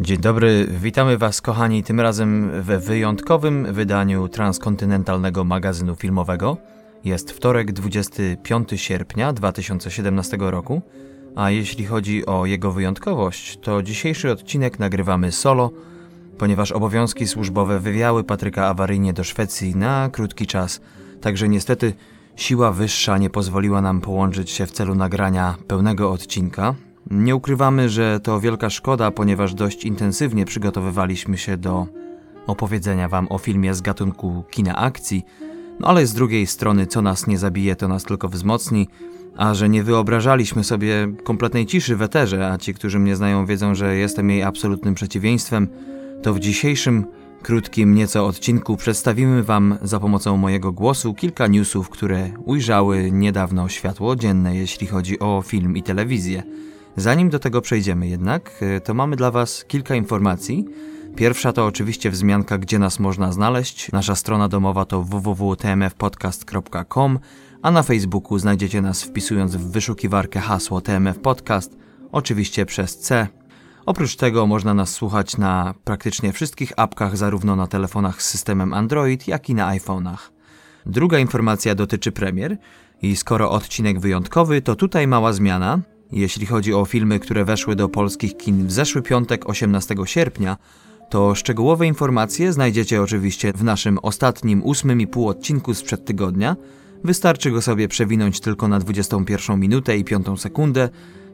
Dzień dobry, witamy Was kochani tym razem we wyjątkowym wydaniu transkontynentalnego magazynu filmowego. Jest wtorek 25 sierpnia 2017 roku, a jeśli chodzi o jego wyjątkowość, to dzisiejszy odcinek nagrywamy solo, ponieważ obowiązki służbowe wywiały Patryka awaryjnie do Szwecji na krótki czas, także niestety siła wyższa nie pozwoliła nam połączyć się w celu nagrania pełnego odcinka, nie ukrywamy, że to wielka szkoda, ponieważ dość intensywnie przygotowywaliśmy się do opowiedzenia Wam o filmie z gatunku kina akcji, no ale z drugiej strony, co nas nie zabije, to nas tylko wzmocni, a że nie wyobrażaliśmy sobie kompletnej ciszy w eterze, a ci, którzy mnie znają, wiedzą, że jestem jej absolutnym przeciwieństwem, to w dzisiejszym, krótkim nieco odcinku przedstawimy Wam za pomocą mojego głosu kilka newsów, które ujrzały niedawno światło dzienne, jeśli chodzi o film i telewizję. Zanim do tego przejdziemy jednak, e, to mamy dla Was kilka informacji. Pierwsza to oczywiście wzmianka, gdzie nas można znaleźć. Nasza strona domowa to www.tmfpodcast.com, a na Facebooku znajdziecie nas wpisując w wyszukiwarkę hasło TMF Podcast, oczywiście przez C. Oprócz tego można nas słuchać na praktycznie wszystkich apkach, zarówno na telefonach z systemem Android, jak i na iPhone'ach. Druga informacja dotyczy premier. I skoro odcinek wyjątkowy, to tutaj mała zmiana. Jeśli chodzi o filmy, które weszły do polskich kin w zeszły piątek 18 sierpnia, to szczegółowe informacje znajdziecie oczywiście w naszym ostatnim ósmym i pół odcinku sprzed tygodnia. Wystarczy go sobie przewinąć tylko na 21 minutę i 5 sekundę,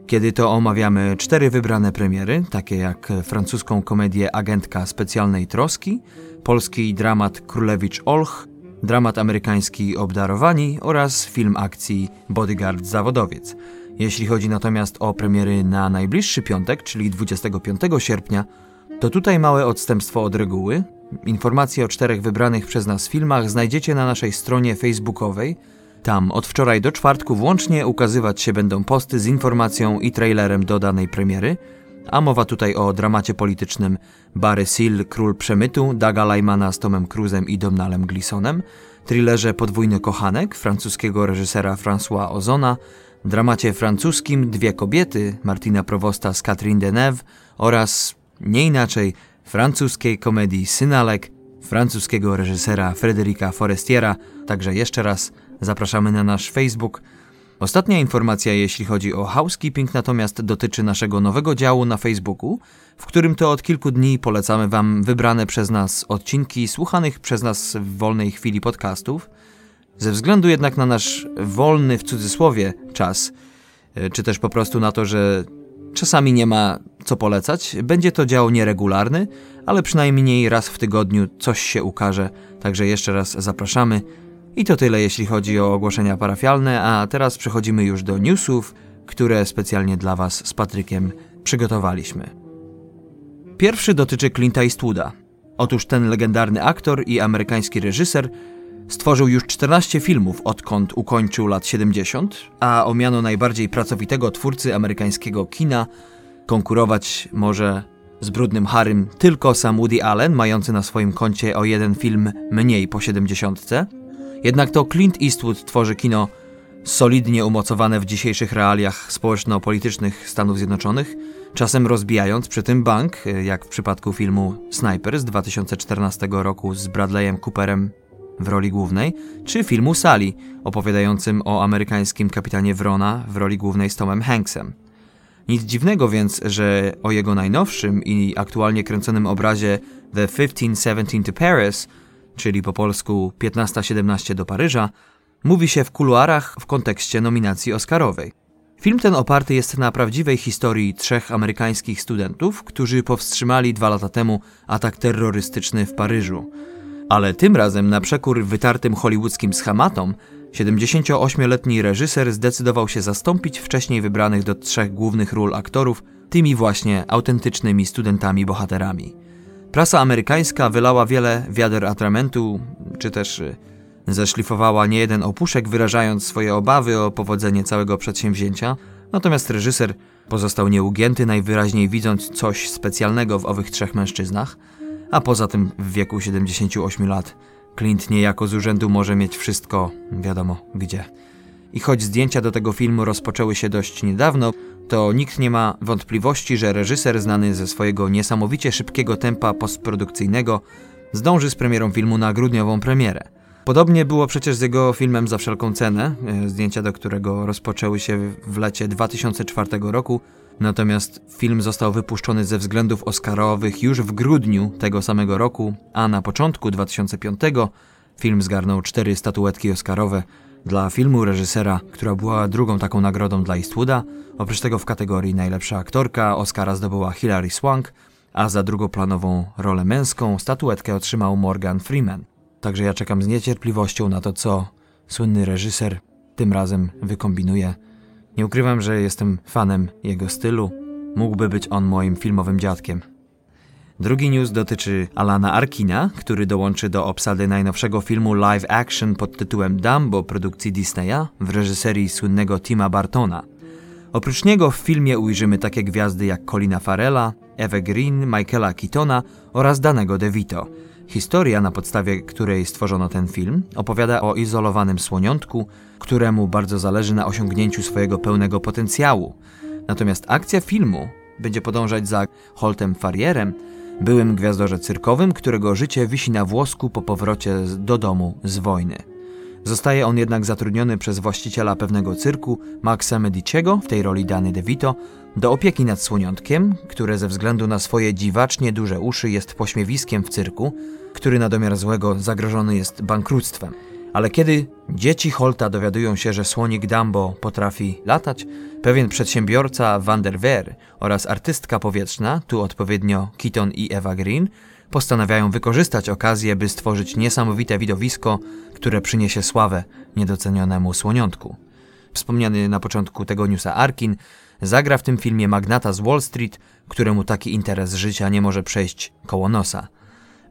kiedy to omawiamy cztery wybrane premiery, takie jak francuską komedię Agentka Specjalnej Troski, polski dramat Królewicz Olch, dramat amerykański Obdarowani oraz film akcji Bodyguard Zawodowiec. Jeśli chodzi natomiast o premiery na najbliższy piątek, czyli 25 sierpnia, to tutaj małe odstępstwo od reguły. Informacje o czterech wybranych przez nas filmach znajdziecie na naszej stronie facebookowej. Tam od wczoraj do czwartku włącznie ukazywać się będą posty z informacją i trailerem do danej premiery, a mowa tutaj o dramacie politycznym Barry Seal, Król Przemytu, Daga Lajmana z Tomem Cruzem i Domnalem Glisonem, thrillerze Podwójny Kochanek francuskiego reżysera François Ozona, dramacie francuskim Dwie kobiety Martina Provosta z Catherine Deneuve oraz nie inaczej francuskiej komedii Synalek francuskiego reżysera Frederica Forestiera. Także jeszcze raz zapraszamy na nasz Facebook. Ostatnia informacja, jeśli chodzi o housekeeping, natomiast dotyczy naszego nowego działu na Facebooku, w którym to od kilku dni polecamy Wam wybrane przez nas odcinki słuchanych przez nas w wolnej chwili podcastów. Ze względu jednak na nasz wolny w cudzysłowie czas, e, czy też po prostu na to, że czasami nie ma co polecać, będzie to dział nieregularny, ale przynajmniej raz w tygodniu coś się ukaże, także jeszcze raz zapraszamy. I to tyle jeśli chodzi o ogłoszenia parafialne, a teraz przechodzimy już do newsów, które specjalnie dla Was z Patrykiem przygotowaliśmy. Pierwszy dotyczy Clint'a Eastwooda. Otóż ten legendarny aktor i amerykański reżyser Stworzył już 14 filmów, odkąd ukończył lat 70, a o miano najbardziej pracowitego twórcy amerykańskiego kina konkurować może z Brudnym Harrym tylko sam Woody Allen, mający na swoim koncie o jeden film mniej po 70. Jednak to Clint Eastwood tworzy kino solidnie umocowane w dzisiejszych realiach społeczno-politycznych Stanów Zjednoczonych, czasem rozbijając przy tym bank, jak w przypadku filmu Sniper z 2014 roku z Bradleyem Cooperem w roli głównej, czy filmu Sally, opowiadającym o amerykańskim kapitanie Wrona w roli głównej z Tomem Hanksem. Nic dziwnego więc, że o jego najnowszym i aktualnie kręconym obrazie The 1517 to Paris, czyli po polsku 1517 do Paryża, mówi się w kuluarach w kontekście nominacji Oscarowej. Film ten oparty jest na prawdziwej historii trzech amerykańskich studentów, którzy powstrzymali dwa lata temu atak terrorystyczny w Paryżu. Ale tym razem na przekór wytartym hollywoodzkim schematom 78-letni reżyser zdecydował się zastąpić wcześniej wybranych do trzech głównych ról aktorów tymi właśnie autentycznymi studentami bohaterami. Prasa amerykańska wylała wiele wiader atramentu, czy też y, zeszlifowała niejeden opuszek, wyrażając swoje obawy o powodzenie całego przedsięwzięcia, natomiast reżyser pozostał nieugięty, najwyraźniej widząc coś specjalnego w owych trzech mężczyznach – a poza tym w wieku 78 lat Clint niejako z urzędu może mieć wszystko, wiadomo gdzie. I choć zdjęcia do tego filmu rozpoczęły się dość niedawno, to nikt nie ma wątpliwości, że reżyser znany ze swojego niesamowicie szybkiego tempa postprodukcyjnego zdąży z premierą filmu na grudniową premierę. Podobnie było przecież z jego filmem Za wszelką cenę, e, zdjęcia do którego rozpoczęły się w lecie 2004 roku, natomiast film został wypuszczony ze względów oscarowych już w grudniu tego samego roku, a na początku 2005 film zgarnął cztery statuetki oscarowe dla filmu reżysera, która była drugą taką nagrodą dla Eastwooda. Oprócz tego w kategorii najlepsza aktorka Oscara zdobyła Hilary Swank, a za drugoplanową rolę męską statuetkę otrzymał Morgan Freeman. Także ja czekam z niecierpliwością na to, co słynny reżyser tym razem wykombinuje. Nie ukrywam, że jestem fanem jego stylu. Mógłby być on moim filmowym dziadkiem. Drugi news dotyczy Alana Arkina, który dołączy do obsady najnowszego filmu live action pod tytułem Dumbo produkcji Disneya w reżyserii słynnego Tima Bartona. Oprócz niego w filmie ujrzymy takie gwiazdy jak Colina Farella, Eva Green, Michaela Keatona oraz Danego DeVito. Historia, na podstawie której stworzono ten film, opowiada o izolowanym słoniątku, któremu bardzo zależy na osiągnięciu swojego pełnego potencjału. Natomiast akcja filmu będzie podążać za Holtem Farrierem, byłym gwiazdorze cyrkowym, którego życie wisi na włosku po powrocie do domu z wojny. Zostaje on jednak zatrudniony przez właściciela pewnego cyrku, Maxa Mediciego, w tej roli Dany DeVito, do opieki nad słoniątkiem, które ze względu na swoje dziwacznie duże uszy jest pośmiewiskiem w cyrku, który na domiar złego zagrożony jest bankructwem. Ale kiedy dzieci Holta dowiadują się, że słonik Dumbo potrafi latać, pewien przedsiębiorca Van der Veer oraz artystka powietrzna, tu odpowiednio Keaton i Eva Green, postanawiają wykorzystać okazję, by stworzyć niesamowite widowisko, które przyniesie sławę niedocenionemu słoniątku. Wspomniany na początku tego newsa Arkin zagra w tym filmie magnata z Wall Street, któremu taki interes życia nie może przejść koło nosa –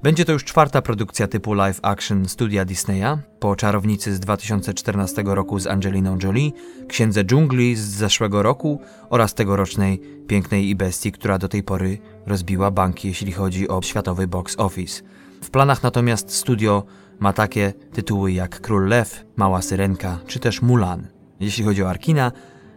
będzie to już czwarta produkcja typu live action studia Disneya, po Czarownicy z 2014 roku z Angeliną Jolie, Księdze Dżungli z zeszłego roku oraz tegorocznej Pięknej i Bestii, która do tej pory rozbiła banki, jeśli chodzi o światowy box office. W planach natomiast studio ma takie tytuły jak Król Lew, Mała Syrenka czy też Mulan. Jeśli chodzi o Arkina,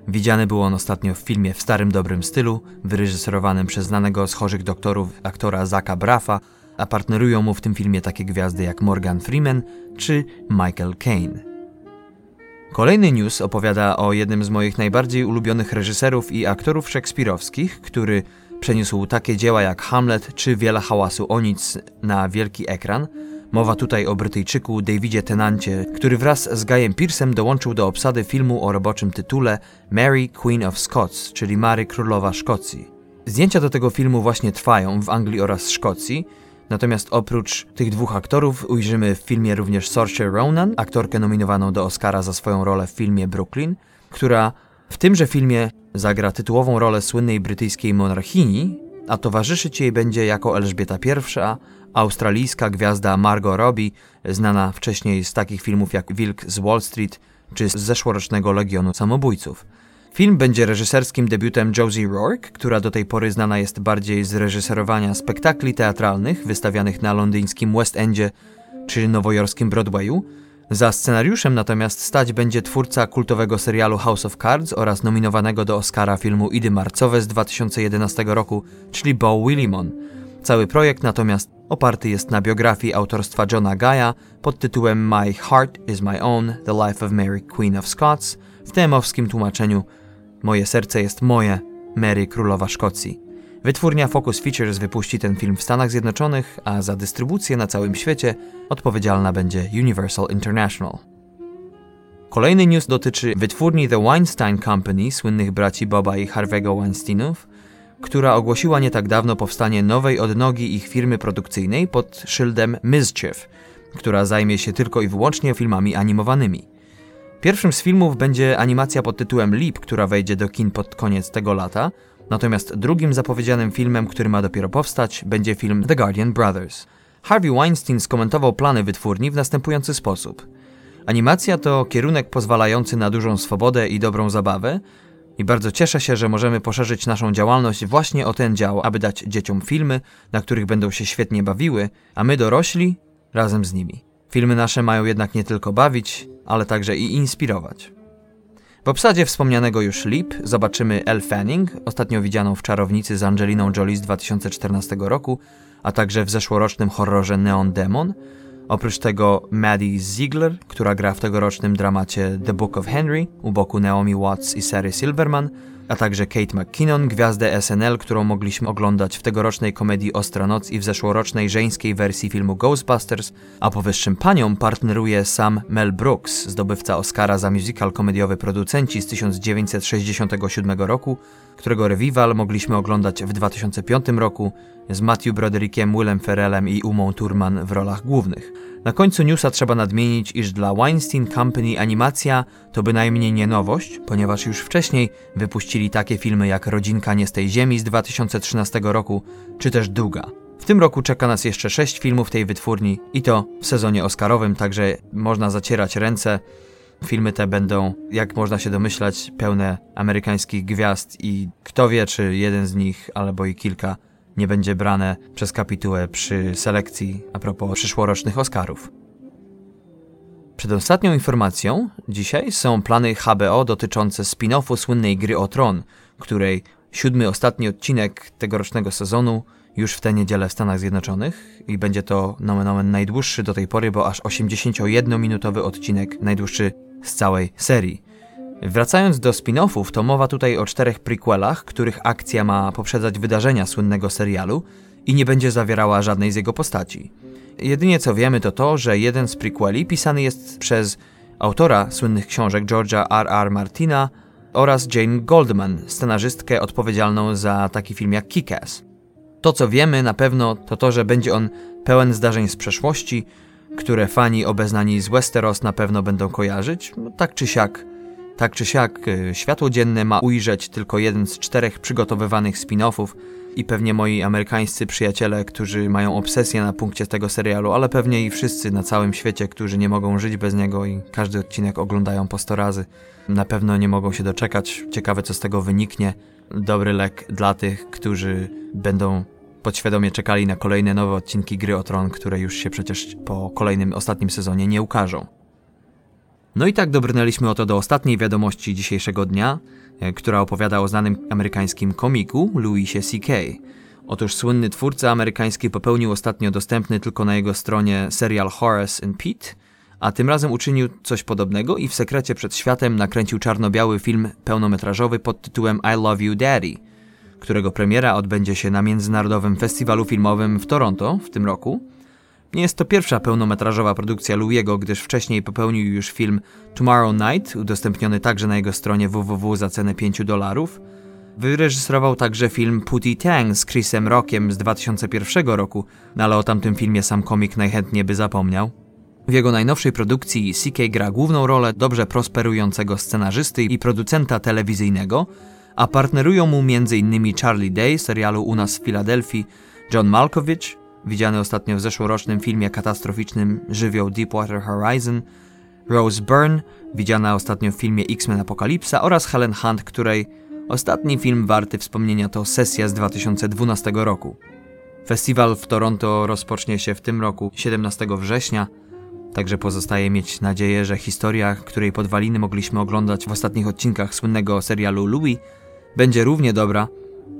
Widziany był on ostatnio w filmie w starym dobrym stylu, wyreżyserowanym przez znanego z chorych doktorów aktora Zaka Braffa a partnerują mu w tym filmie takie gwiazdy jak Morgan Freeman czy Michael Caine. Kolejny news opowiada o jednym z moich najbardziej ulubionych reżyserów i aktorów szekspirowskich, który przeniósł takie dzieła jak Hamlet czy Wiele hałasu o nic na wielki ekran. Mowa tutaj o Brytyjczyku Davidzie Tenancie, który wraz z Guyem Pearsem dołączył do obsady filmu o roboczym tytule Mary Queen of Scots, czyli Mary Królowa Szkocji. Zdjęcia do tego filmu właśnie trwają w Anglii oraz Szkocji, Natomiast oprócz tych dwóch aktorów ujrzymy w filmie również Saoirse Ronan, aktorkę nominowaną do Oscara za swoją rolę w filmie Brooklyn, która w tymże filmie zagra tytułową rolę słynnej brytyjskiej monarchini, a towarzyszyć jej będzie jako Elżbieta I, australijska gwiazda Margot Robbie, znana wcześniej z takich filmów jak Wilk z Wall Street czy z zeszłorocznego Legionu Samobójców. Film będzie reżyserskim debiutem Josie Rourke, która do tej pory znana jest bardziej z reżyserowania spektakli teatralnych wystawianych na londyńskim West Endzie czy nowojorskim Broadwayu. Za scenariuszem natomiast stać będzie twórca kultowego serialu House of Cards oraz nominowanego do Oscara filmu Idy Marcowe z 2011 roku, czyli Bo Willimon. Cały projekt natomiast oparty jest na biografii autorstwa Johna Gaya pod tytułem My Heart is My Own – The Life of Mary Queen of Scots w temowskim tłumaczeniu Moje serce jest moje, Mary Królowa Szkocji. Wytwórnia Focus Features wypuści ten film w Stanach Zjednoczonych, a za dystrybucję na całym świecie odpowiedzialna będzie Universal International. Kolejny news dotyczy wytwórni The Weinstein Company, słynnych braci Boba i Harvey'ego Weinsteinów, która ogłosiła nie tak dawno powstanie nowej odnogi ich firmy produkcyjnej pod szyldem Mischief, która zajmie się tylko i wyłącznie filmami animowanymi. Pierwszym z filmów będzie animacja pod tytułem Leap, która wejdzie do kin pod koniec tego lata, natomiast drugim zapowiedzianym filmem, który ma dopiero powstać, będzie film The Guardian Brothers. Harvey Weinstein skomentował plany wytwórni w następujący sposób. Animacja to kierunek pozwalający na dużą swobodę i dobrą zabawę, i bardzo cieszę się, że możemy poszerzyć naszą działalność właśnie o ten dział, aby dać dzieciom filmy, na których będą się świetnie bawiły, a my dorośli razem z nimi. Filmy nasze mają jednak nie tylko bawić, ale także i inspirować. W obsadzie wspomnianego już Leap zobaczymy Elle Fanning, ostatnio widzianą w Czarownicy z Angeliną Jolie z 2014 roku, a także w zeszłorocznym horrorze Neon Demon. Oprócz tego Maddie Ziegler, która gra w tegorocznym dramacie The Book of Henry u boku Naomi Watts i Sary Silverman, a także Kate McKinnon, gwiazdę SNL, którą mogliśmy oglądać w tegorocznej komedii Ostra Noc i w zeszłorocznej żeńskiej wersji filmu Ghostbusters, a powyższym paniom partneruje sam Mel Brooks, zdobywca Oscara za musical komediowy producenci z 1967 roku, którego revival mogliśmy oglądać w 2005 roku z Matthew Broderickiem, Willem Ferrellem i Umą Turman w rolach głównych. Na końcu newsa trzeba nadmienić, iż dla Weinstein Company animacja to bynajmniej nie nowość, ponieważ już wcześniej wypuścili takie filmy jak Rodzinka nie z tej ziemi z 2013 roku, czy też Duga. W tym roku czeka nas jeszcze sześć filmów tej wytwórni i to w sezonie oscarowym, także można zacierać ręce. Filmy te będą, jak można się domyślać, pełne amerykańskich gwiazd i kto wie, czy jeden z nich, albo i kilka nie będzie brane przez kapitułę przy selekcji a propos przyszłorocznych Oscarów. Przedostatnią informacją dzisiaj są plany HBO dotyczące spin-offu słynnej gry o tron, której siódmy ostatni odcinek tegorocznego sezonu już w tę niedzielę w Stanach Zjednoczonych i będzie to nomen omen najdłuższy do tej pory, bo aż 81-minutowy odcinek, najdłuższy z całej serii. Wracając do spin-offów, to mowa tutaj o czterech prequelach, których akcja ma poprzedzać wydarzenia słynnego serialu i nie będzie zawierała żadnej z jego postaci. Jedynie co wiemy to to, że jeden z prequeli pisany jest przez autora słynnych książek George'a R. R. Martina oraz Jane Goldman, scenarzystkę odpowiedzialną za taki film jak Kick-Ass. To co wiemy na pewno to to, że będzie on pełen zdarzeń z przeszłości, które fani obeznani z Westeros na pewno będą kojarzyć, no, tak czy siak tak czy siak, y, światło dzienne ma ujrzeć tylko jeden z czterech przygotowywanych spin-offów i pewnie moi amerykańscy przyjaciele, którzy mają obsesję na punkcie tego serialu, ale pewnie i wszyscy na całym świecie, którzy nie mogą żyć bez niego i każdy odcinek oglądają po 100 razy, na pewno nie mogą się doczekać. Ciekawe, co z tego wyniknie. Dobry lek dla tych, którzy będą podświadomie czekali na kolejne nowe odcinki Gry o Tron, które już się przecież po kolejnym, ostatnim sezonie nie ukażą. No i tak dobrnęliśmy oto do ostatniej wiadomości dzisiejszego dnia, e, która opowiada o znanym amerykańskim komiku Louisie C.K. Otóż słynny twórca amerykański popełnił ostatnio dostępny tylko na jego stronie serial Horace and Pete, a tym razem uczynił coś podobnego i w sekrecie przed światem nakręcił czarno-biały film pełnometrażowy pod tytułem I Love You Daddy, którego premiera odbędzie się na Międzynarodowym Festiwalu Filmowym w Toronto w tym roku – nie jest to pierwsza pełnometrażowa produkcja Louiego, gdyż wcześniej popełnił już film Tomorrow Night, udostępniony także na jego stronie www za cenę 5 dolarów. Wyreżyserował także film Putty Tang z Chrisem Rockiem z 2001 roku, no ale o tamtym filmie sam komik najchętniej by zapomniał. W jego najnowszej produkcji CK gra główną rolę dobrze prosperującego scenarzysty i producenta telewizyjnego, a partnerują mu m.in. Charlie Day serialu U nas w Filadelfii, John Malkovich, widziany ostatnio w zeszłorocznym filmie katastroficznym Żywioł Deepwater Horizon, Rose Byrne, widziana ostatnio w filmie X-Men Apokalipsa oraz Helen Hunt, której ostatni film warty wspomnienia to Sesja z 2012 roku. Festiwal w Toronto rozpocznie się w tym roku 17 września, także pozostaje mieć nadzieję, że historia, której podwaliny mogliśmy oglądać w ostatnich odcinkach słynnego serialu Louis, będzie równie dobra,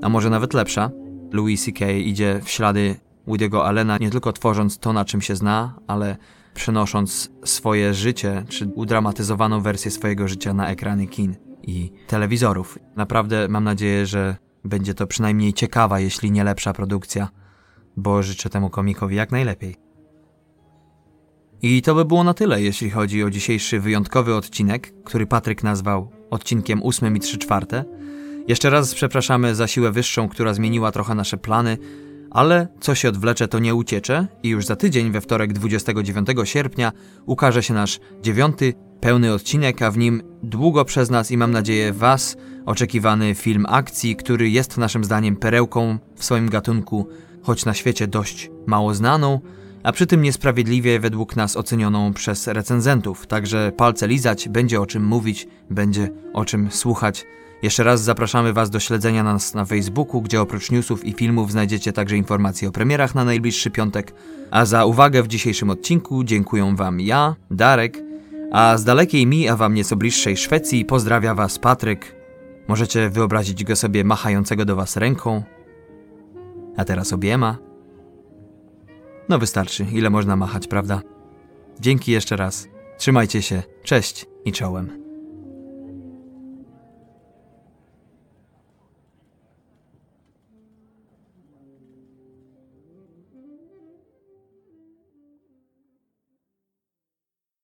a może nawet lepsza. Louis C.K. idzie w ślady Woody'ego Allena, nie tylko tworząc to, na czym się zna, ale przenosząc swoje życie, czy udramatyzowaną wersję swojego życia na ekrany kin i telewizorów. Naprawdę mam nadzieję, że będzie to przynajmniej ciekawa, jeśli nie lepsza produkcja, bo życzę temu komikowi jak najlepiej. I to by było na tyle, jeśli chodzi o dzisiejszy wyjątkowy odcinek, który Patryk nazwał odcinkiem 8 i 3 czwarte. Jeszcze raz przepraszamy za siłę wyższą, która zmieniła trochę nasze plany, ale co się odwlecze, to nie uciecze i już za tydzień, we wtorek 29 sierpnia, ukaże się nasz dziewiąty, pełny odcinek, a w nim długo przez nas i mam nadzieję Was oczekiwany film akcji, który jest naszym zdaniem perełką w swoim gatunku, choć na świecie dość mało znaną, a przy tym niesprawiedliwie według nas ocenioną przez recenzentów. Także palce lizać, będzie o czym mówić, będzie o czym słuchać. Jeszcze raz zapraszamy Was do śledzenia nas na Facebooku, gdzie oprócz newsów i filmów znajdziecie także informacje o premierach na najbliższy piątek. A za uwagę w dzisiejszym odcinku dziękuję Wam ja, Darek, A z dalekiej mi, a wam nieco bliższej Szwecji pozdrawia was Patryk. Możecie wyobrazić go sobie machającego do was ręką. A teraz obiema. No wystarczy, ile można machać, prawda? Dzięki jeszcze raz. Trzymajcie się. Cześć i czołem.